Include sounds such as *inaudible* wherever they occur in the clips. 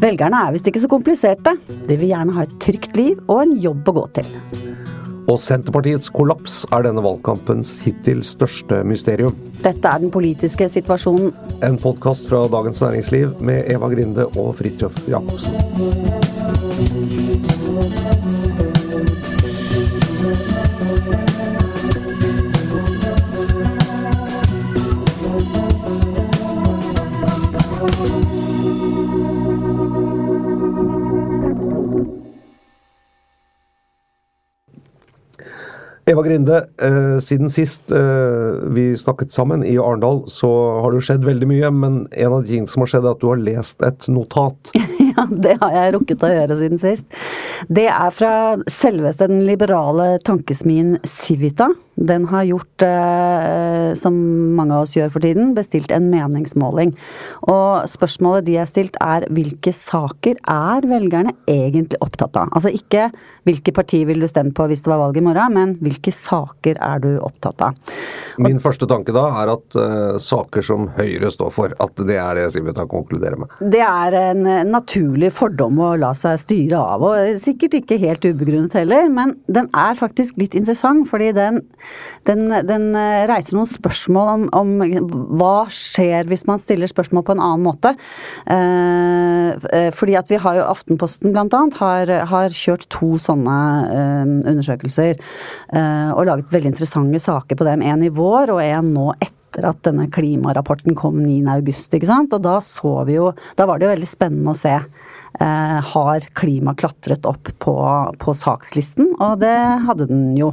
Velgerne er visst ikke så kompliserte. De vil gjerne ha et trygt liv og en jobb å gå til. Og Senterpartiets kollaps er denne valgkampens hittil største mysterium. Dette er den politiske situasjonen. En podkast fra Dagens Næringsliv med Eva Grinde og Fridtjof Jacobsen. Eva Grinde, eh, siden sist eh, vi snakket sammen i Arendal, så har det jo skjedd veldig mye. Men en av de tingene som har skjedd, er at du har lest et notat. *laughs* Ja, det har jeg rukket å gjøre siden sist. Det er fra selveste den liberale tankesmien Civita. Den har gjort, eh, som mange av oss gjør for tiden, bestilt en meningsmåling. Og spørsmålet de har stilt er hvilke saker er velgerne egentlig opptatt av? Altså ikke hvilke parti vil du stemme på hvis det var valg i morgen, men hvilke saker er du opptatt av? Min første tanke da er at uh, saker som Høyre står for, at det er det Civita konkluderer med. Det er en naturlig fordom å la seg styre av, og sikkert ikke helt ubegrunnet heller, men den er faktisk litt interessant, fordi den den, den, reiser noen spørsmål om, om, hva skjer hvis man stiller spørsmål på en annen måte. Eh, fordi at vi har jo Aftenposten annet har, har kjørt to sånne eh, undersøkelser. Eh, og laget veldig interessante saker på dem. En i vår og en nå etter at denne klimarapporten kom 9.8. ikke sant. Og da så vi jo Da var det jo veldig spennende å se. Eh, har klima klatret opp på, på, sakslisten, og det hadde den jo.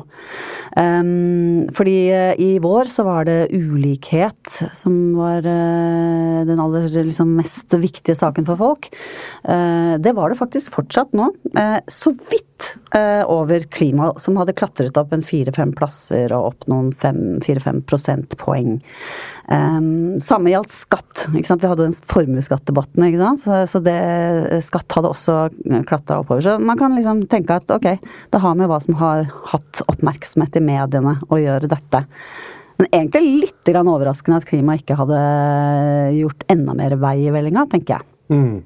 Um, fordi eh, i vår så var det ulikhet som var uh, den aller liksom, mest viktige saken for folk. Det var det faktisk fortsatt nå. Så vidt over klima, som hadde klatret opp en fire-fem plasser og opp noen fire-fem prosentpoeng. Um, samme gjaldt skatt. Vi hadde den formuesskattdebatten. ikke så det, skatt hadde også klatra oppover. Så man kan liksom tenke at ok, det har med hva som har hatt oppmerksomhet i mediene å gjøre dette. Men egentlig litt overraskende at klima ikke hadde gjort enda mer vei i vellinga, tenker jeg. Mm.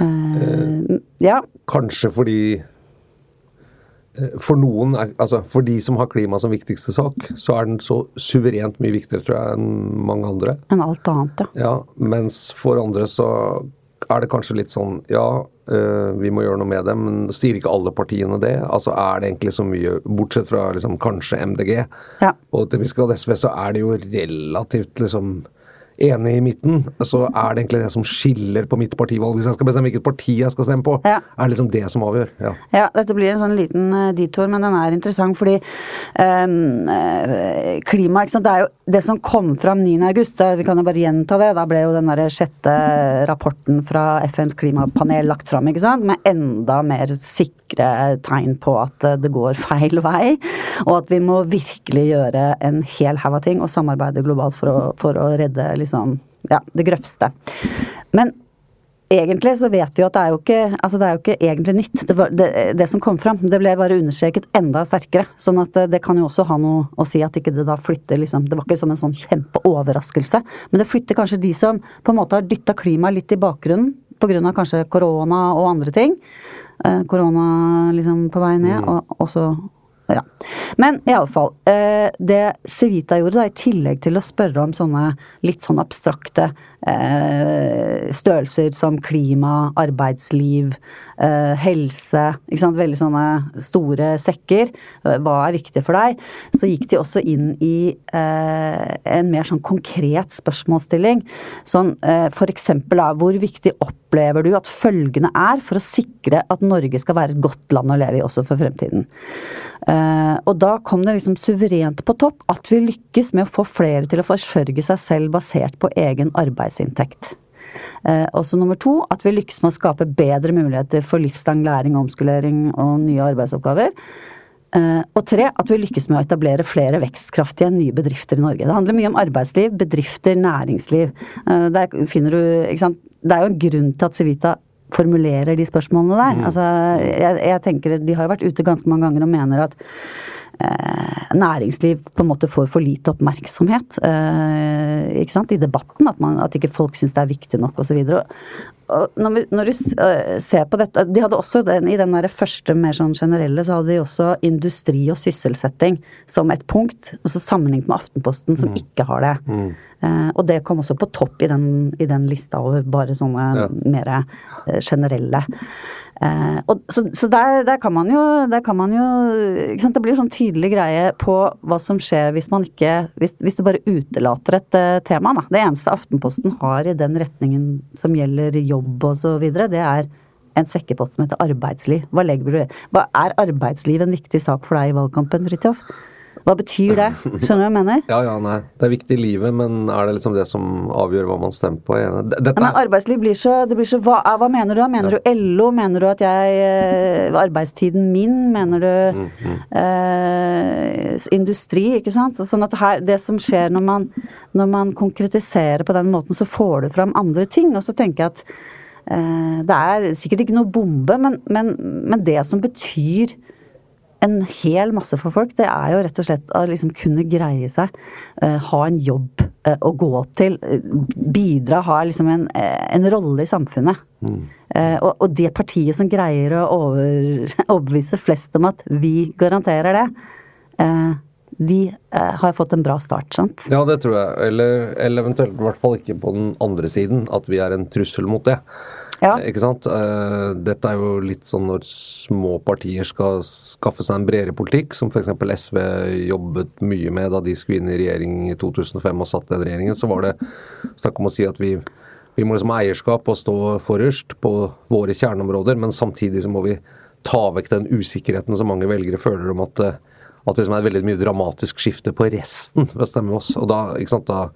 Uh, ja. Kanskje fordi Eh, for noen, altså for de som har klima som viktigste sak, så er den så suverent mye viktigere, tror jeg, enn mange andre. Enn alt annet, ja. ja. Mens for andre så er det kanskje litt sånn ja, øh, vi må gjøre noe med det, men sier ikke alle partiene det? Altså er det egentlig så mye, bortsett fra liksom kanskje MDG, ja. og til viss grad SV, så er det jo relativt liksom enig i midten, så er det egentlig det som skiller på mitt partivalg. Hvis jeg skal bestemme hvilket parti jeg skal stemme på, ja. er det liksom det som avgjør. Ja. ja, dette blir en sånn liten uh, detour, men den er interessant fordi um, klima ikke sant? Det er jo det som kom fram 9.8, vi kan jo bare gjenta det. Da ble jo den der sjette rapporten fra FNs klimapanel lagt fram, ikke sant? Med enda mer sikre tegn på at det går *laughs* feil vei. Og at vi må virkelig gjøre en hel haug av ting og samarbeide globalt for å, for å redde liksom, ja, det grøvste. Men egentlig så vet vi at det er jo ikke, altså det er jo ikke egentlig nytt. Det, var, det, det, som kom fram, det ble bare understreket enda sterkere. Sånn at det kan jo også ha noe å si at ikke det da flytter liksom Det var ikke som en sånn kjempeoverraskelse. Men det flytter kanskje de som på en måte har dytta klimaet litt i bakgrunnen pga. kanskje korona og andre ting. Eh, korona liksom på vei ned, mm. og så, ja. Men iallfall. Eh, det Civita gjorde, da, i tillegg til å spørre om sånne litt sånn abstrakte størrelser som klima, arbeidsliv, eh, helse ikke sant? Veldig sånne store sekker. Eh, hva er viktig for deg? Så gikk de også inn i eh, en mer sånn konkret spørsmålsstilling. Sånn eh, da, hvor viktig opplever du at følgende er for å sikre at Norge skal være et godt land å leve i også for fremtiden? Og da kom det liksom suverent på topp at vi lykkes med å få flere til å forsørge seg selv basert på egen arbeidsinntekt. Og også nummer to at vi lykkes med å skape bedre muligheter for livslang læring, omskolering og nye arbeidsoppgaver. Uh, og tre at vi lykkes med å etablere flere vekstkraftige nye bedrifter i Norge. Det handler mye om arbeidsliv, bedrifter, næringsliv. der finner du, ikke sant? Det er jo en grunn til at Civita formulerer de spørsmålene der. Mm. Altså, jeg, jeg, tenker, De har jo vært ute ganske mange ganger og mener at eh, næringsliv på en måte får for lite oppmerksomhet eh, ikke sant, i debatten. At, man, at ikke folk syns det er viktig nok osv. Når, vi, når du uh, ser på dette De hadde også den, i den der første mer sånn generelle, så hadde de også industri og sysselsetting som et punkt. altså Sammenlignet med Aftenposten, som mm. ikke har det. Mm. Og det kom også på topp i den, i den lista over bare sånne ja. mer generelle. Uh, og, så, så der, der, kan man jo, kan man jo Det blir sånn tydelig greie på hva som skjer hvis man ikke Hvis, hvis du bare utelater et tema, da. Det eneste Aftenposten har i den retningen som gjelder jobb videre, det er en sekkepost som heter arbeidsliv. Hva legger du Hva Er arbeidsliv en viktig sak for deg i valgkampen, Fridtjof? Hva betyr det? Skjønner du hva jeg mener? *laughs* ja, ja, nei. Det er viktig i livet, men er det liksom det som avgjør hva man stemmer på? Dette... Men arbeidsliv blir så, det blir så hva, hva, mener du da? Mener ja. du LO? Mener du at jeg eh, Arbeidstiden min? Mener du mm, mm. Eh, industri? Ikke sant? Sånn at her, det som skjer når man, når man konkretiserer på den måten, så får du fram andre ting. Og så tenker jeg at eh, det er sikkert ikke noe bombe, men, men, men det som betyr en hel masse for folk, det er jo rett og slett å liksom kunne greie seg. Uh, ha en jobb å gå til. Uh, bidra, ha liksom en, en rolle i samfunnet. Mm. Og, og, det partiet som greier å over, *laughs* overbevise flest om at vi garanterer det, de har fått en bra start, sant? Ja, det tror jeg. Eller, eller eventuelt i hvert fall ikke på den andre siden, at vi er en trussel mot det. Ja. Ikke sant? Eh, dette er jo litt sånn når små partier skal skaffe seg en bredere politikk, som f.eks. SV jobbet mye med da de skulle inn i regjering i 2005 og satt den regjeringen, så var det snakk om å si at vi, vi må liksom ha eierskap og stå forrest på våre kjerneområder, men samtidig så må vi ta vekk den usikkerheten som mange velgere føler om at, at det liksom er et veldig mye dramatisk skifte på resten ved å stemme oss. Og da, ikke sant, da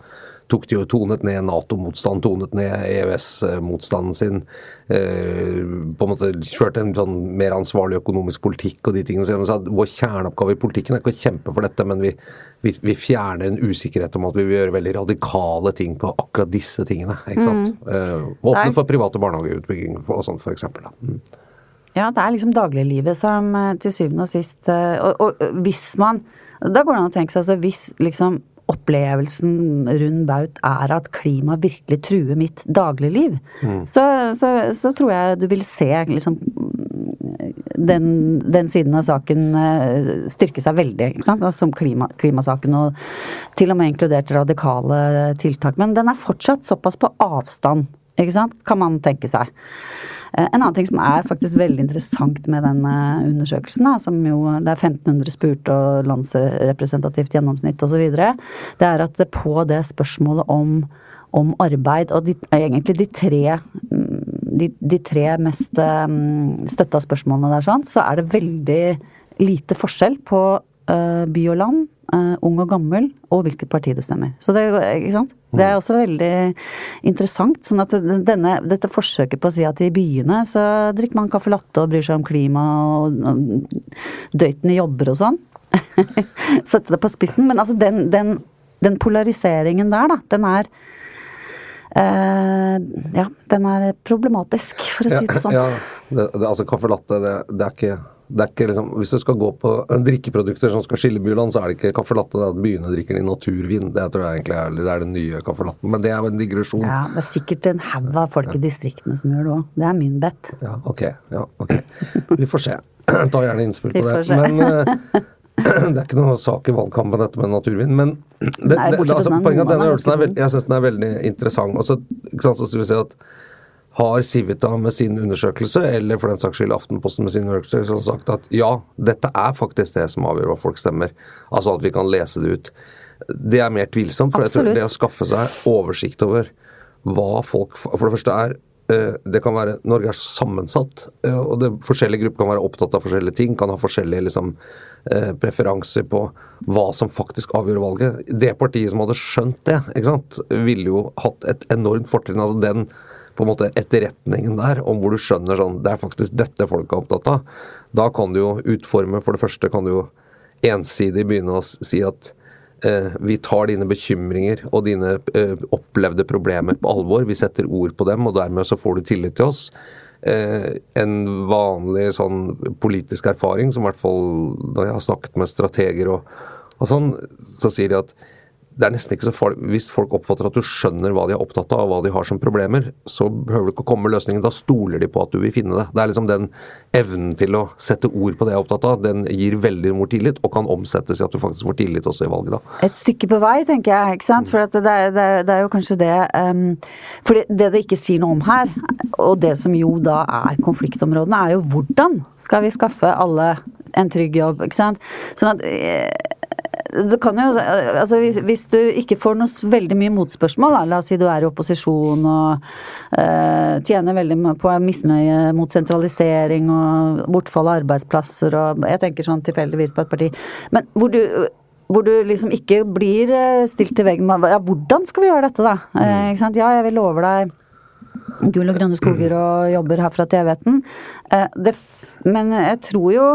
tok de jo tonet ned Nato-motstand, tonet ned EØS-motstanden sin. Eh, på en måte kjørte en sånn mer ansvarlig økonomisk politikk og de tingene. Så sa Vår kjerneoppgave i politikken er ikke å kjempe for dette, men vi, vi, vi, fjerner en usikkerhet om at vi vil gjøre veldig radikale ting på akkurat disse tingene. ikke sant? Mm. Eh, åpne for private barnehageutbygging og sånt, f.eks. Mm. Ja, det er liksom dagliglivet som eh, til syvende og sist og, og, hvis man Da går det an å tenke seg altså hvis liksom opplevelsen rund baut er at klima virkelig truer mitt dagligliv, mm. så, så, så, tror jeg du vil se liksom den, den, siden av saken eh, styrke seg veldig, som klima, klimasaken, og til og med inkludert radikale tiltak. Men den er fortsatt såpass på avstand, ikke sant, kan man tenke seg. Eh, en annen ting som er faktisk veldig interessant med den undersøkelsen, da, som jo det er 1500 spurt og landsrepresentativt gjennomsnitt osv., det er at på det spørsmålet om, om arbeid, og de, egentlig de tre de, de tre mest um, støtta spørsmålene der, sånn, så er det veldig lite forskjell på by og land, uh, ung og gammel, og hvilket parti du stemmer. Så det, sant? det er også veldig interessant. sånn at denne, Dette forsøket på å si at i byene så drikker man caffè latte og bryr seg om klima og, og døytende jobber og sånn. *laughs* Sette det på spissen. Men altså den, den, den polariseringen der, da, den er Uh, ja, den er problematisk, for å si det sånn. Ja, det, det, altså caffè latte, det, det, er ikke, det er ikke liksom Hvis du skal gå på drikkeprodukter som skal skille byland, så er det ikke caffè latte. Det er at byene drikker i naturvin. Det tror jeg egentlig er, det er den nye caffè latten. Men det er jo en digresjon. Ja, det er sikkert en haug av folk i distriktene som gjør det òg. Det er min bet. Ja, ok. Ja, ok. Vi får se. *clears throat* Ta gjerne innspill på det. Men uh, *clears throat* det er ikke noe sak i valgkampen dette med naturvin, men *clears throat* det, Nei, det, altså, poenget er at denne øvelsen er veld, jeg synes den er veldig interessant. Og så, så skal vi si at har Civita med sin undersøkelse, eller for den saks skyld Aftenposten med sin undersøkelse, sagt at ja, dette er faktisk det som avgjør hva folk stemmer. Altså at vi kan lese det ut. Det er mer tvilsomt, for Absolutt. det å skaffe seg oversikt over hva folk For det første er Eh, det kan være, Norge er sammensatt, eh, og det, forskjellige grupper kan være opptatt av forskjellige ting. Kan ha forskjellige liksom, eh, preferanser på hva som faktisk avgjør valget. Det partiet som hadde skjønt det, ikke sant, ville jo hatt et enormt fortrinn. altså den på en måte etterretningen der, om hvor du skjønner sånn Det er faktisk dette folk er opptatt av. Da kan du jo utforme For det første kan du jo ensidig begynne å si at Eh, vi tar dine bekymringer og dine eh, opplevde problemer på alvor. Vi setter ord på dem, og dermed så får du tillit til oss. Eh, en vanlig sånn politisk erfaring, som i hvert fall når jeg har snakket med strateger og, og sånn, så sier de at det er nesten ikke så farlig. Hvis folk oppfatter at du skjønner hva de er opptatt av, og hva de har som problemer, så behøver du ikke å komme med løsningen. Da stoler de på at du vil finne det. Det er liksom den evnen til å sette ord på det jeg er opptatt av, den gir veldig mor tillit, og kan omsettes i at du faktisk får tillit også i valget da. Et stykke på vei, tenker jeg. ikke sant? For det er, det, er, det, er, jo kanskje det um, For det, det det ikke sier noe om her, og det som jo da er konfliktområdene, er jo hvordan skal vi skaffe alle en trygg jobb, ikke sant. Sånn at eh, det kan jo, altså hvis, hvis, du ikke får noe veldig mye motspørsmål, da, la oss si du er i opposisjon og uh, tjener veldig på misnøye mot sentralisering og bortfall av arbeidsplasser og Jeg tenker sånn tilfeldigvis på et parti. Men hvor du, hvor du liksom ikke blir eh, stilt til veggen med Ja, hvordan skal vi gjøre dette, da? Eh, ikke sant? Ja, jeg vil love deg gull og grønne skoger og jobber herfra til evigheten. Eh, men jeg tror jo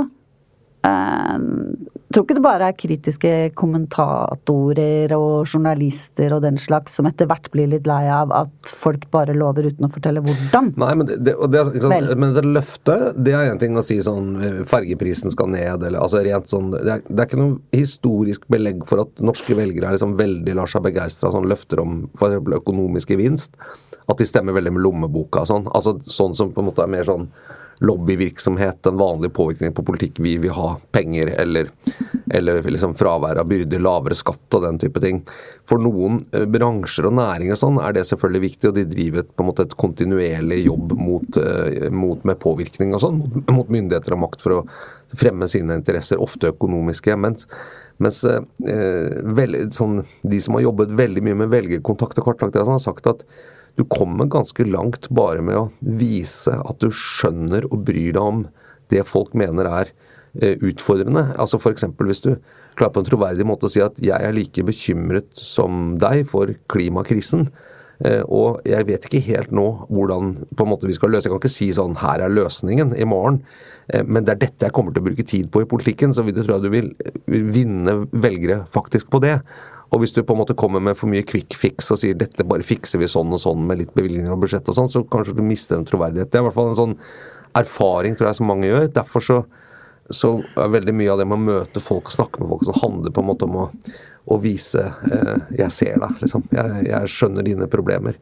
jeg tror ikke det bare er kritiske kommentatorer og journalister og den slags som etter hvert blir litt lei av at folk bare lover uten å fortelle hvordan. Nei, men det, det, sant, men det løftet, det er én ting å si sånn fergeprisen skal ned, eller altså rent sånn det er, det er, ikke noe historisk belegg for at norske velgere er liksom veldig lar seg begeistre av sånn løfter om f.eks. økonomisk gevinst. At de stemmer veldig med lommeboka og sånn. Altså sånn som på en måte er mer sånn lobbyvirksomhet, den vanlige påvirkningen på politikk. Vi vil ha penger eller, eller liksom fravær av byrder, lavere skatt og den type ting. For noen eh, bransjer og næringer sånn er det selvfølgelig viktig, og de driver et, på en måte et kontinuerlig jobb mot, eh, mot med påvirkning og sånn, mot, myndigheter og makt for å fremme sine interesser, ofte økonomiske. mens mens eh, vel, sånn, de som har jobbet veldig mye med velgerkontakt og kartlagt det, har sagt at du kommer ganske langt bare med å vise at du skjønner og bryr deg om det folk mener er eh, utfordrende. Altså F.eks. hvis du klarer på en troverdig måte å si at jeg er like bekymret som deg for klimakrisen. Eh, og jeg vet ikke helt nå hvordan måte vi skal løse Jeg kan ikke si sånn her er løsningen i morgen. Eh, men det er dette jeg kommer til å bruke tid på i politikken. Så vil du tro at du vil vinne velgere faktisk på det. Og hvis du på en måte kommer med for mye quick fix og sier dette bare fikser vi sånn og sånn med litt bevilgninger og budsjett og sånn, så kanskje du mister en troverdighet. Det er i hvert fall en sånn erfaring tror jeg som mange gjør. Derfor så, så er veldig mye av det med å møte folk og snakke med folk som handler på en måte om å, å vise eh, 'jeg ser deg', liksom. Jeg, jeg skjønner dine problemer.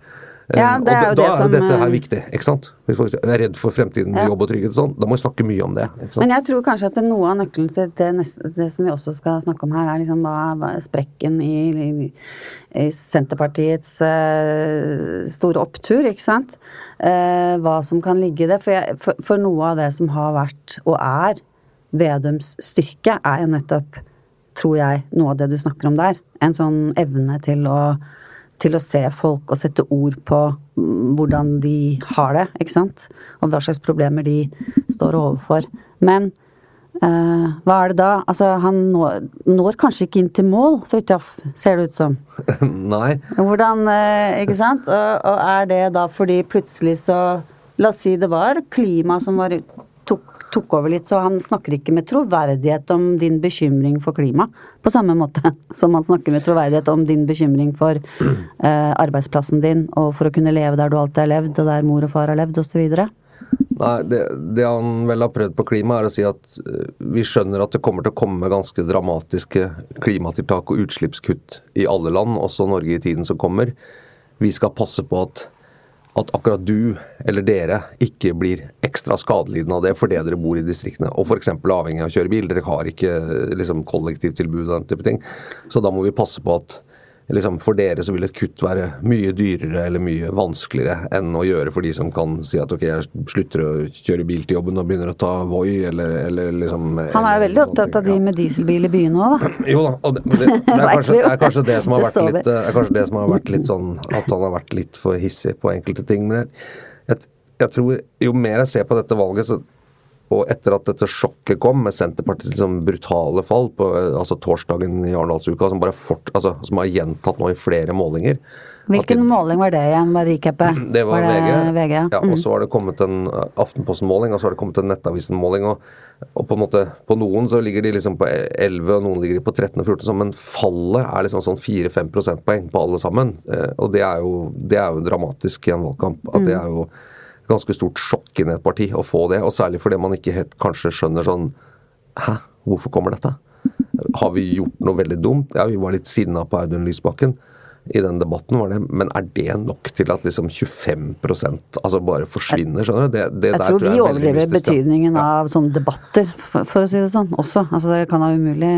Ja, det er jo og da, det er dette her viktig. ikke sant? Hvis folk er redd for fremtiden med ja. jobb og trygghet, sånn, da må vi snakke mye om det. Men jeg tror kanskje at noe av nøkkelen til det, neste, det, som vi også skal snakke om her, er liksom hva, hva sprekken i, i, i Senterpartiets uh, store opptur, ikke sant. Uh, hva som kan ligge i det. For, jeg, for, for noe av det som har vært, og er, Vedums styrke, er jo nettopp, tror jeg, noe av det du snakker om der. En sånn evne til å til å se folk og sette ord på mm, hvordan de har det, ikke sant. Og hva slags problemer de står overfor. Men eh, hva er det da? Altså, han når, når kanskje ikke inn til mål, Fridtjof, ser det ut som. *laughs* Nei. Hvordan eh, Ikke sant? Og, og, er det da fordi plutselig så La oss si det var klima som var tok, tok, over litt, så han snakker ikke med troverdighet om din bekymring for klima. På samme måte *laughs* som han snakker med troverdighet om din bekymring for eh, arbeidsplassen din, og for å kunne leve der du alltid har levd, og der mor og far har levd, osv. Nei, det, det, han vel har prøvd på klima, er å si at eh, vi skjønner at det kommer til å komme ganske dramatiske klimatiltak og utslippskutt i alle land, også Norge i tiden som kommer. Vi skal passe på at at akkurat du eller dere ikke blir ekstra skadelidende av det fordi dere bor i distriktene og f.eks. avhengig av å kjøre bil. Dere har ikke liksom, kollektivtilbud og den type ting. Så da må vi passe på at liksom, For dere så vil et kutt være mye dyrere eller mye vanskeligere enn å gjøre for de som kan si at ok, jeg slutter å kjøre bil til jobben og begynner å ta Voi, eller, eller liksom Han er jo veldig opptatt av de med dieselbil i byene òg, da. *clears throat* Jo da, og det, det, det, er *laughs* kanskje, det, er kanskje, det som har vært litt, er kanskje det som har vært litt sånn at han har vært litt for hissig på enkelte ting. Men jeg, jeg, jeg tror jo mer jeg ser på dette valget, så og etter at dette sjokket kom, med Senterpartiets liksom brutale fall på altså torsdagen i Arendalsuka, som, fort, altså, som har gjentatt nå i flere målinger Hvilken de, måling var det igjen? Var recape? Det var, var det VG. VG ja. mm. Og så har det kommet en eh, Aftenposten-måling, og så har det kommet en Nettavisen-måling. Og, og, på en måte, på noen så ligger de liksom på 11, og noen ligger de på 13 og 14, men fallet er liksom sånn 4-5 prosentpoeng på alle sammen. Eh, og det er, jo, det er jo dramatisk i en valgkamp. at mm. det er jo ganske stort sjokk inn i et parti å få det. Og særlig fordi man ikke helt kanskje skjønner sånn Hæ, hvorfor kommer dette? Har vi gjort noe veldig dumt? Ja, vi var litt sinna på Audun Lysbakken i den debatten, var det, men er det nok til at liksom 25 altså bare forsvinner? skjønner du? Det, det jeg tror vi overdriver betydningen ja. av sånne debatter, for, for, å si det sånn, også. Altså Det kan da umulig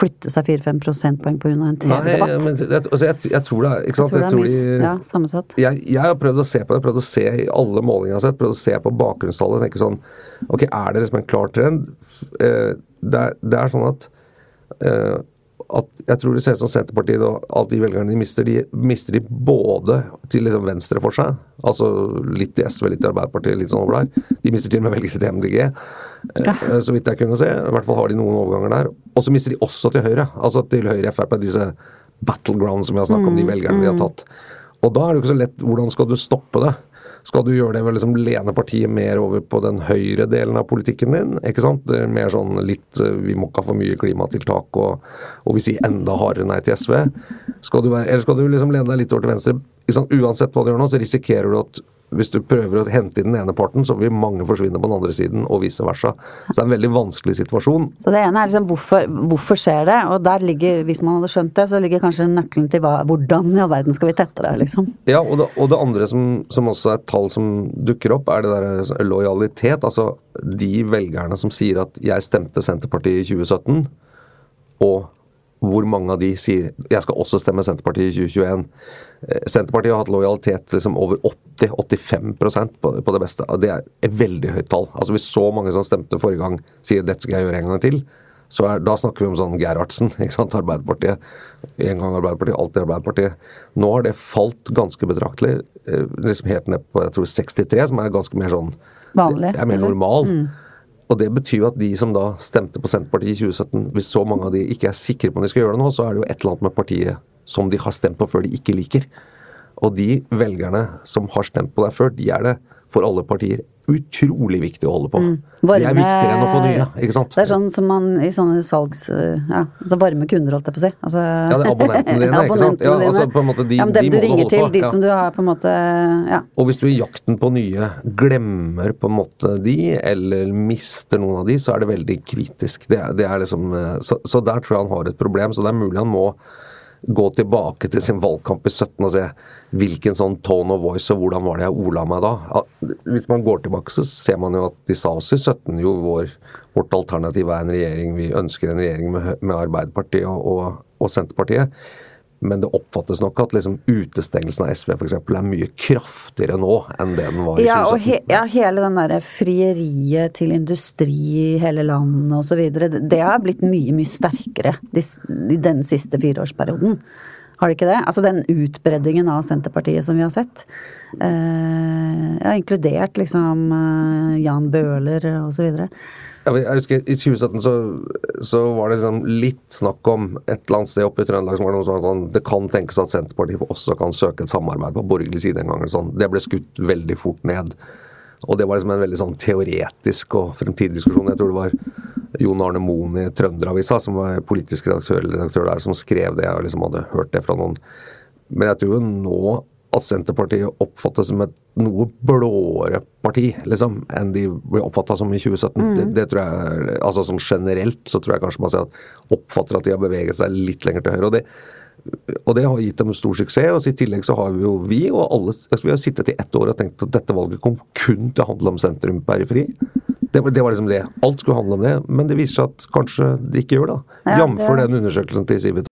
flytte seg 4-5 prosentpoeng av en TV-debatt. Nei, Men jeg, altså, jeg, jeg, tror det ikke sant? Jeg tror det er mis, ja, sammensatt. Jeg, jeg, har prøvd å se på det, prøvd å se i alle målinger jeg har sett, prøvd å se på bakgrunnstallet og tenke sånn Ok, er det liksom en klar trend? Eh, det, er, det er sånn at eh, at jeg tror det ser ut som Senterpartiet og alle de velgerne de mister, de mister de både til liksom venstre for seg, altså litt i SV, litt i Arbeiderpartiet, litt sånn over der. De mister til og med velgere til MDG, ja. Eh, så vidt jeg kunne se. I hvert fall har de noen overganger der. Og så mister de også til Høyre, altså til Høyre Frp, disse battlegrounds som vi har snakket om, de mm, velgerne de har mm. tatt. Og da er det jo ikke så lett hvordan skal du stoppe det? Skal du gjøre det ved liksom lene partiet mer over på den høyre delen av politikken din? ikke sant? Det er mer sånn litt eh, Vi må ikke ha for mye klimatiltak, og, og vi sier enda hardere nei til SV. Skal være, eller skal du liksom lene deg litt over til venstre? Uansett hva du gjør nå, så risikerer du at hvis du prøver å hente inn den ene parten, så vil mange forsvinne på den andre siden, og vice versa. Så det er en veldig vanskelig situasjon. Så det ene er liksom hvorfor, hvorfor skjer det? Og der ligger, hvis man hadde skjønt det, så ligger kanskje nøkkelen til hva, hvordan i all verden skal vi tette det, liksom. Ja, og det, og det andre som, som, også er et tall som dukker opp, er det der lojalitet. Altså de velgerne som sier at 'jeg stemte Senterpartiet i 2017', og hvor mange av de sier 'jeg skal også stemme Senterpartiet i 2021'. Eh, Senterpartiet har hatt lojalitet liksom over 80-85 på, på det beste. Det er et veldig høyt tall. Altså Hvis så mange som stemte forrige gang, sier 'dette skal jeg gjøre en gang til', så er, da snakker vi om sånn Gerhardsen, *laughs* ikke sant, Arbeiderpartiet. En gang Arbeiderpartiet, alltid Arbeiderpartiet. Nå har det falt ganske betraktelig, eh, liksom helt ned på jeg tror 63, som er ganske mer sånn Vanlig. er mer normal. Mm. Og Det betyr jo at de som da stemte på Senterpartiet i 2017, hvis så mange av de ikke er sikre på om de skal gjøre det nå, så er det jo et eller annet med partiet som de har stemt på før de ikke liker. Og de velgerne som har stemt på deg før, de er det for alle partier utrolig viktig å holde på. Mm. Varme, det er viktigere enn å få nye, ikke sant. Det er sånn som man i sånne salgs... Ja, altså varme kunder, holdt jeg på å si. Altså, ja, det er abonnentene dine, *laughs* ikke sant. Ja, altså på en måte de, ja, men dem de du ringer til, de ja. som du har på en måte Ja. Og hvis du i jakten på nye glemmer på en måte de, eller mister noen av de, så er det veldig kritisk. Det, det er liksom eh, så, så der tror jeg han har et problem. Så det er mulig han må gå tilbake til sin valgkamp i 17 og se hvilken sånn tone of voice og hvordan var det jeg ola meg da. Hvis man går tilbake, så ser man jo at de sa oss i 17 jo vår, vårt alternativ er en regjering. Vi ønsker en regjering med, med Arbeiderpartiet og, og, og Senterpartiet. Men det oppfattes nok at liksom utestengelsen av SV f.eks. er mye kraftigere nå enn det den var i 2017. Ja, og he, ja, hele den derre frieriet til industri i hele landet osv. Det, det har blitt mye, mye sterkere i den siste fireårsperioden. Har det ikke det? Altså den utbreddingen av Senterpartiet som vi har sett. Eh, ja, inkludert liksom eh, Jan Bøhler osv. Jeg husker I 2017 så, så, var det liksom litt snakk om et eller annet sted oppe i Trøndelag som var noe sånn det kan tenkes at Senterpartiet også kan søke et samarbeid på borgerlig side en gang. Sånn. Det ble skutt veldig fort ned. Og det var liksom en veldig sånn teoretisk og fremtidig diskusjon. Jeg tror det var Jon Arne Moen i Trønderavisa, som var politisk redaktør, redaktør, der, som skrev det. Jeg liksom hadde hørt det fra noen. Men jeg tror jo nå at Senterpartiet oppfattes som et noe blåere parti, liksom, enn de ble oppfatta som i 2017. Mm. Det, det, tror jeg, altså sånn Generelt så tror jeg kanskje man ser at oppfatter at de har beveget seg litt lenger til høyre. og det og det har gitt dem stor suksess. og I tillegg så har vi jo vi og alle altså Vi har sittet i ett år og tenkt at dette valget kom kun til å handle om sentrum-periferi. Det, det, var liksom det. Alt skulle handle om det. Men det viser seg at kanskje det ikke gjør det. Ja, Jf. den undersøkelsen til Civita.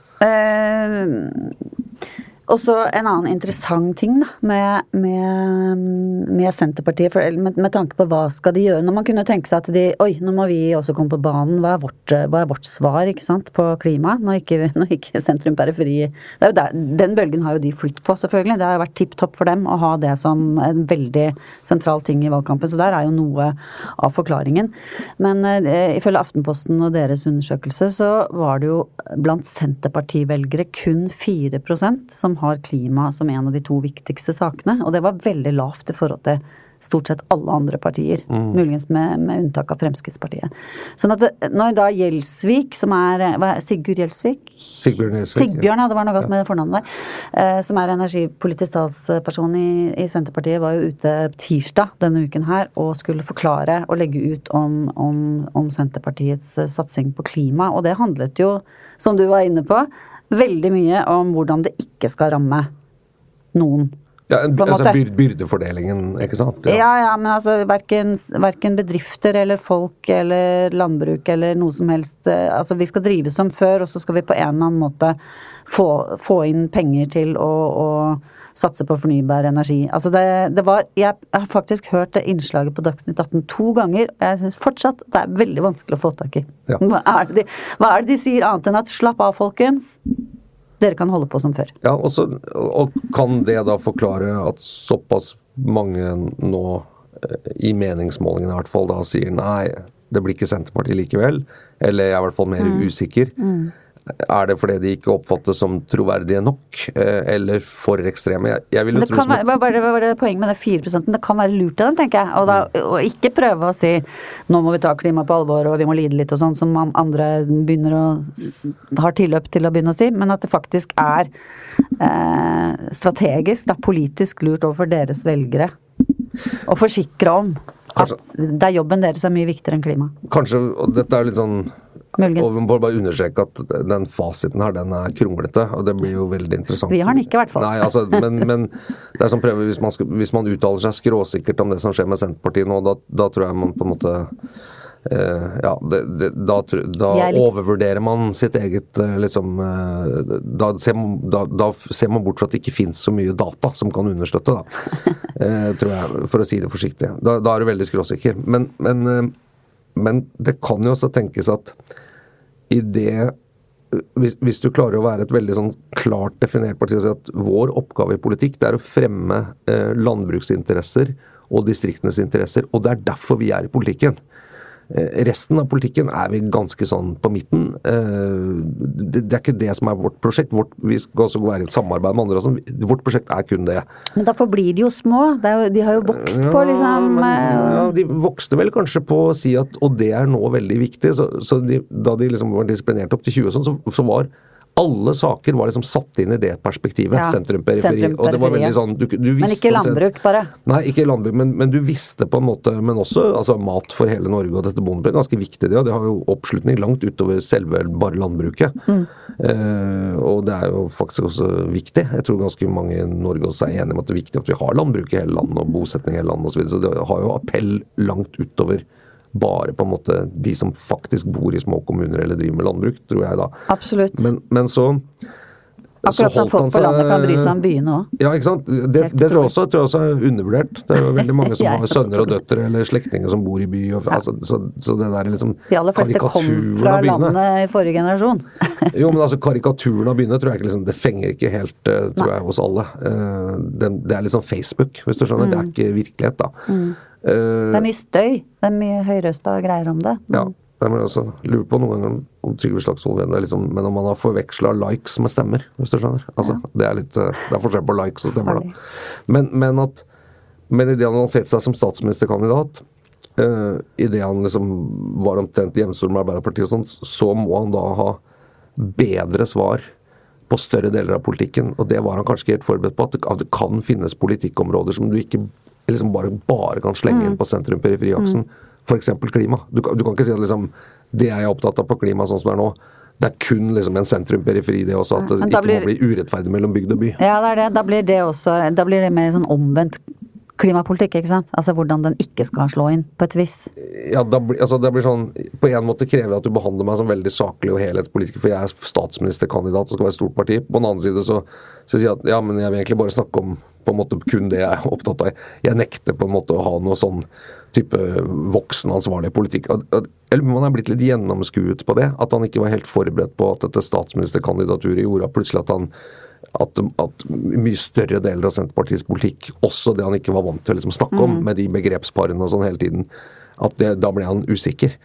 Uh, Og så en annen interessant ting da, med, med, med Senterpartiet, for, med, med, tanke på hva skal de gjøre. Når man kunne tenke seg at de Oi, nå må vi også komme på banen. Hva er vårt, hva er vårt svar ikke sant, på klima? Når ikke, *laughs* når ikke sentrum periferi Den bølgen har jo de flytt på, selvfølgelig. Det har jo vært tipp topp for dem å ha det som en veldig sentral ting i valgkampen. Så der er jo noe av forklaringen. Men eh, ifølge Aftenposten og deres undersøkelse så var det jo blant Senterpartivelgere kun 4% som har klima som en av de to viktigste sakene. Og det var veldig lavt i forhold til stort sett alle andre partier. Mm. Muligens med, med, unntak av Fremskrittspartiet. Sånn at det, når da Gjelsvik, som er, hva, Sigurd Gjelsvik? Sigbjørn Gjelsvik. Sigbjørn, ja. Det var noe galt med fornavnet der. Eh, som er energipolitisk talsperson i, i, Senterpartiet, var jo ute tirsdag denne uken her og skulle forklare og legge ut om, om, om Senterpartiets eh, satsing på klima. Og det handlet jo, som du var inne på, veldig mye om hvordan det ikke skal ramme noen. Ja, altså Byrdefordelingen, ikke sant? Ja, ja, ja men altså verken, verken, bedrifter eller folk eller landbruk eller noe som helst. Eh, altså Vi skal drive som før, og så skal vi på en eller annen måte få, få inn penger til å, å satse på fornybar energi. Altså det, det, var Jeg har faktisk hørt det innslaget på Dagsnytt 18 to ganger, og jeg syns fortsatt det er veldig vanskelig å få tak i. Ja. Hva, er de, hva, er det de, sier annet enn at slapp av, folkens? Dere kan holde på som før. Ja, og, så, og kan det da forklare at såpass mange nå, eh, i meningsmålingene i hvert fall, da sier nei, det blir ikke Senterpartiet likevel? Eller jeg er i hvert fall mer mm. usikker. Mm. Er det fordi de ikke oppfattes som troverdige nok, eh, eller for ekstreme? Jeg, jeg vil jo tro som være, hva var det, var det poenget med det 4 Det kan være lurt av dem, tenker jeg. Og, da, og mm. ikke prøve å si nå må vi ta klimaet på alvor og vi må lide litt og sånn, som andre begynner å har tilløp til å begynne å si, men at det faktisk er eh, strategisk, er politisk lurt overfor deres velgere å forsikre om at det er jobben deres er mye viktigere enn klima. Kanskje, og dette er litt sånn Muligens. Og vi må bare understreke at den fasiten her, den er kronglete, og det blir jo veldig interessant. Vi har den ikke, i hvert fall. Nei, altså, men, men, det er som prøver, hvis man, hvis man, uttaler seg skråsikkert om det som skjer med Senterpartiet nå, da, da tror jeg man på en måte eh, ja, det, det, da, da litt... overvurderer man sitt eget eh, liksom eh, da, ser man, da, ser man, bort fra at det ikke finnes så mye data som kan understøtte, da. *laughs* Eh, tror jeg, for å si det forsiktig. Da, er du veldig skråsikker. Men, men eh, men det kan jo også tenkes at i det hvis, hvis, du klarer å være et veldig sånn klart definert parti og si at vår oppgave i politikk det er å fremme eh, landbruksinteresser og distriktenes interesser, og det er derfor vi er i politikken. Eh, resten av politikken er vi ganske sånn på midten. Eh, det, er ikke det som er vårt prosjekt. Vårt, vi skal også være i et samarbeid med andre. og sånn. Vårt prosjekt er kun det. Men da forblir de jo små. De har jo vokst på, liksom. Men, eh, ja, de vokste vel kanskje på å si at Og det er nå veldig viktig. Så, så de, da de liksom var disiplinert opp til 20 og sånn, så, så var alle saker var liksom satt inn i det perspektivet. Ja. Sentrum, og det var veldig sånn du, du Men ikke landbruk, bare? Nei, ikke landbruk, men, men, du visste på en måte Men også altså, mat for hele Norge og dette bondet ble ganske viktig, det. Og det har jo oppslutning langt utover selve bare landbruket. Mm. Eh, og det er jo faktisk også viktig. Jeg tror ganske mange i Norge også er enige om at det er viktig at vi har landbruk i hele landet og bosetning i hele landet osv. Så, videre. så det har jo appell langt utover bare på en måte de som faktisk bor i små kommuner eller driver med landbruk, tror jeg da. Absolutt. Men, men så Akkurat som folk på landet kan bry seg om byene òg. Ja, ikke sant. Det, det tror, jeg også, tror jeg også er undervurdert. Det er jo veldig mange *laughs* som har sønner og døtre eller slektninger som bor i by. Og, altså, så, så, det der liksom De aller fleste kom fra landet i forrige generasjon. *laughs* jo, men altså karikaturen av byene tror jeg ikke liksom Det fenger ikke helt, uh, tror jeg, hos alle. Uh, det, det, er liksom Facebook, hvis du skjønner. Mm. Det er mm. ikke virkelighet, da. Mm. Uh, det er mye støy. Det er mye høyrøsta greier om det. Ja. Jeg men altså, Lurer på noen ganger om Trygve Slagsvold Vedum liksom, Men om man har forveksla likes med stemmer, hvis du skjønner. Altså, ja. Det er litt eh, Det er forskjell på likes og stemmer, da. Men, men at Men idet han annonserte seg som statsministerkandidat, uh, idet han liksom var omtrent hjemstor med Arbeiderpartiet og sånn, så må han da ha bedre svar på større deler av politikken. Og det var han kanskje ikke helt forberedt på. At det, at det kan finnes politikkområder som du ikke liksom bare, bare kan slenge inn mm. på sentrum-periferiaksen. Mm f.eks. klima. Du, du, kan ikke si at liksom, det er opptatt av på klima sånn som det er nå. Det er kun liksom en sentrum-periferi det også, at det ikke blir, må bli urettferdig mellom bygd og by. Ja, det er det. Da blir det også Da blir det mer sånn omvendt klimapolitikk, ikke sant? Altså hvordan den ikke skal slå inn, på et vis. Ja, da altså, det blir sånn På en måte krever jeg at du behandler meg som veldig saklig og helhetspolitiker, for jeg er statsministerkandidat og skal være stort parti. På den annen side så, så sier jeg at ja, men jeg vil egentlig bare snakke om på en måte kun det jeg er opptatt av. Jeg nekter på en måte å ha noe sånn type voksen, ansvarlig politikk. Eller man er blitt litt gjennomskuet på det. At han ikke var helt forberedt på at dette statsministerkandidaturet gjorde plutselig at han at, at, mye større deler av Senterpartiets politikk, også det han ikke var vant til å liksom snakke om, mm. med de begrepsparene og sånn hele tiden, at det, da ble han usikker.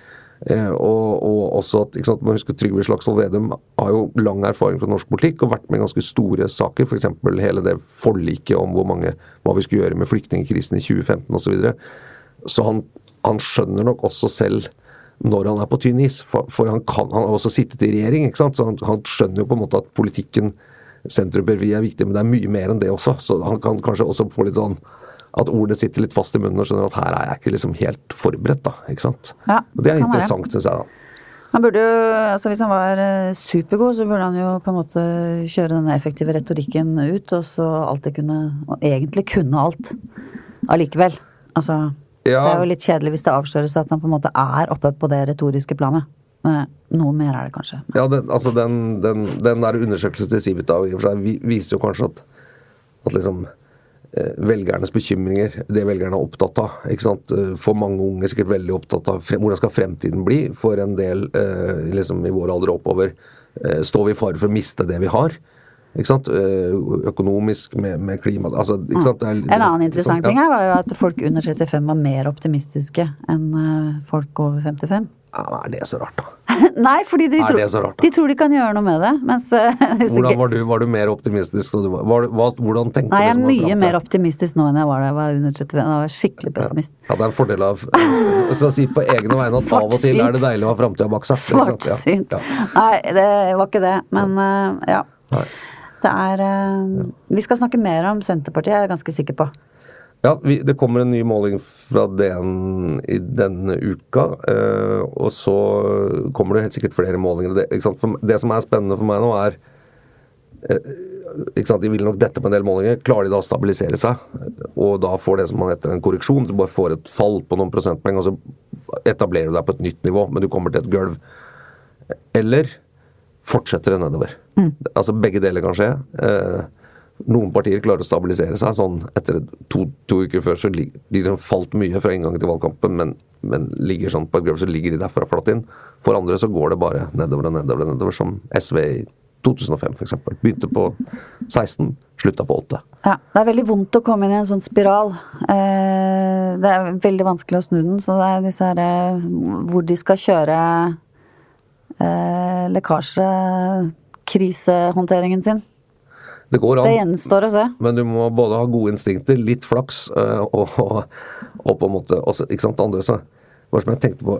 Eh, og, og, også at ikke sant, man husker Trygve Slagsvold Vedum har jo lang erfaring fra norsk politikk og vært med i ganske store saker, f.eks. hele det forliket om hvor mange, hva vi skulle gjøre med flyktningkrisen i 2015 osv. Så, videre. så han, han skjønner nok også selv når han er på tynn is, for, for han, kan, han har også sittet i regjering, ikke sant? så han, han skjønner jo på en måte at politikken sentrum-periferi er viktig, men det er mye mer enn det også. Så han kan kanskje også få litt sånn at ordene sitter litt fast i munnen og skjønner at her er jeg ikke liksom helt forberedt, da. ikke sant? Ja, og det er interessant, syns jeg, da. Han burde jo, altså Hvis han var eh, supergod, så burde han jo på en måte kjøre denne effektive retorikken ut, og så alltid kunne Og egentlig kunne alt allikevel. Altså ja. Det er jo litt kjedelig hvis det avsløres at han på en måte er oppe på det retoriske planet. Noe mer er det kanskje. Ja, den, altså den, den, den der undersøkelsen til Civita viser jo kanskje at, at liksom eh, velgernes bekymringer, det velgerne er opptatt av. ikke sant? Eh, for mange unge sikkert veldig opptatt av hvordan skal fremtiden bli. For en del eh, liksom i vår alder oppover står vi i fare for å miste det vi har. Ikke sant? Økonomisk med, med klima altså, ikke sant? Er, en annen interessant sånn, ja. ting her var jo at folk under 35 var mer optimistiske enn folk over 55. Ja, er det så rart, da? *laughs* Nei, fordi de, tro, rart, de, tror de kan gjøre noe med det. Mens, eh, *laughs* hvordan var du? Var du mer optimistisk? Var, var, hvordan tenkte Nei, jeg er mye mer optimistisk nå enn jeg var da jeg var under 31. Jeg var skikkelig pessimist. Ja, ja, det er en fordel av å si på egne vegne at av og til er det deilig å ha framtida bak seg. Svartsynt. Ja. Nei, det var ikke det. Men ja. Nei. Det er Vi skal snakke mer om Senterpartiet, jeg er ganske sikker på. Ja, vi, det kommer en ny måling fra DN i denne uka. Eh, og så kommer det helt sikkert flere målinger. Det, det, som er spennende for meg nå, er eh, ikke sant, De vil nok dette på en del målinger. Klarer de da å stabilisere seg, og da får det som man heter en korreksjon, du bare får et fall på noen prosentpoeng, og så etablerer du deg på et nytt nivå, men du kommer til et gulv. Eller fortsetter det nedover. Mm. Altså Begge deler kan skje. Eh, noen partier klarer å stabilisere seg. sånn Etter to, to uker før så ligger de falt mye fra inngangen til valgkampen, men, men ligger sånn på et gulv, så ligger de derfra flatt inn. For andre så går det bare nedover og nedover, og nedover som SV i 2005 f.eks. Begynte på 16, slutta på 8. Ja, det er veldig vondt å komme inn i en sånn spiral. Eh, det er veldig vanskelig å snu den, så det er disse her eh, hvor de skal kjøre eh, lekkasjekrisehåndteringen sin. Det går an. Det gjenstår å se. Men du må både ha gode instinkter, litt flaks øh, og, og, på en måte også, Ikke sant, andre så Hva som jeg tenkte på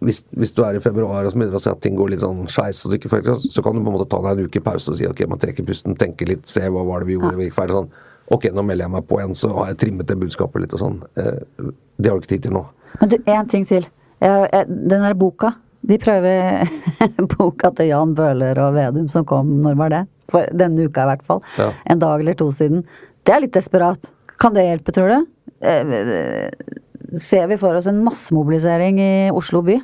hvis, hvis, du er i februar og så begynner å se at ting går litt sånn skeis, så kan du på en måte ta deg en uke pause og si ok, man trekker pusten, tenker litt, se hva var det vi gjorde, vi gikk feil. Sånn. Ok, nå melder jeg meg på igjen, så har jeg trimmet det budskapet litt og sånn. Eh, det har du ikke tid til nå. Men du, én ting til. Den der boka. De prøver *laughs* boka til Jan Bøhler og Vedum som kom, når var det? For denne uka i hvert fall. Ja. En dag eller to siden. Det er litt desperat. Kan det hjelpe, tror du? Eh, ser vi for oss en massemobilisering i Oslo by?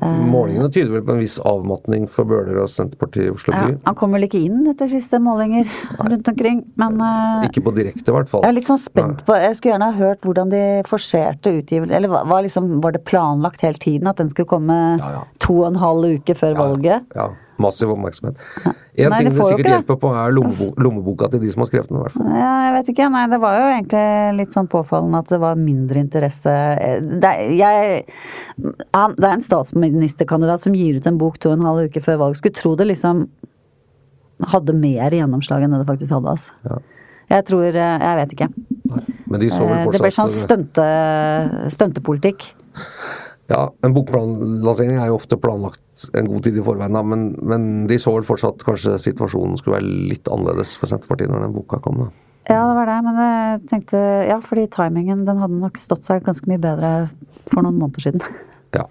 Eh, Målingene tyder vel på en viss avmatning for Bøhler og Senterpartiet i Oslo by? Ja, han kommer vel ikke inn etter siste målinger rundt omkring, men Ikke på direkte, i hvert fall. Jeg er litt sånn spent Nei. på Jeg skulle gjerne ha hørt hvordan de forserte utgivelsen Eller var, liksom, var, det planlagt hele tiden at den skulle komme ja, ja. to og en halv uke før valget? Ja. Massiv oppmerksomhet. Én ting det, det sikkert hjelper på, er lommeboka, lommeboka til de som har skrevet den. i hvert fall. Ja, jeg vet ikke. Nei, det var jo egentlig litt sånn påfallende at det var mindre interesse Det, jeg, han, det er en statsministerkandidat som gir ut en bok to og en halv uke før valg. Skulle tro det liksom hadde mer gjennomslag enn det det faktisk hadde. altså. Ja. Jeg tror Jeg vet ikke. Nei, de så vel fortsatt eh, Det ble sånn stunte, stuntepolitikk. Ja, en bokplanlansering er jo ofte planlagt en god tid i forveien, men, men, de så vel fortsatt kanskje situasjonen skulle være litt annerledes for Senterpartiet når den boka kom, da. Ja, det var det, men jeg tenkte Ja, fordi timingen den hadde nok stått seg ganske mye bedre for noen måneder siden. Ja.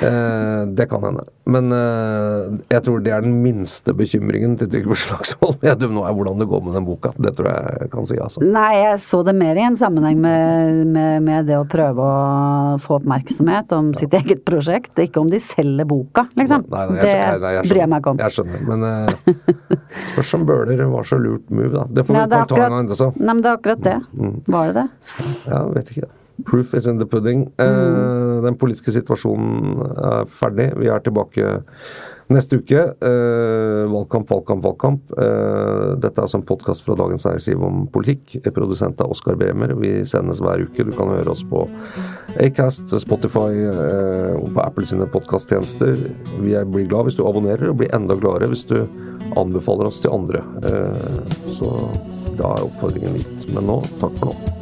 Eh, det kan hende. Men eh, jeg tror det er den minste bekymringen til Trygve Slagsvold Vedum nå, er hvordan det går med den boka. Det tror jeg jeg kan si, altså. Nei, jeg så det mer i en sammenheng med, med, med det å prøve å få oppmerksomhet om ja. sitt eget prosjekt. Ikke om de selger boka, liksom. Nei, nei, jeg, det nei, jeg bryr jeg meg ikke om. Jeg skjønner, men eh, *laughs* spørs om Bøhler var så lurt move, da. Det får vi ta en gang, så. Nei, men det er akkurat det. Mm. Var det det? Ja, vet ikke. Proof is in the pudding. Eh, mm. den politiske situasjonen er ferdig. Vi er tilbake neste uke. Eh, valgkamp, valgkamp, valgkamp. Eh, dette er altså en podkast fra Dagens Næringsliv om politikk. Produsent av Oskar Bremer. Vi sendes hver uke. Du kan høre oss på Acast, Spotify og på Apple sine podkasttjenester. Vi blir glad hvis du abonnerer, og blir enda gladere hvis du anbefaler oss til andre. så da er oppfordringen gitt. Men nå, takk for nå.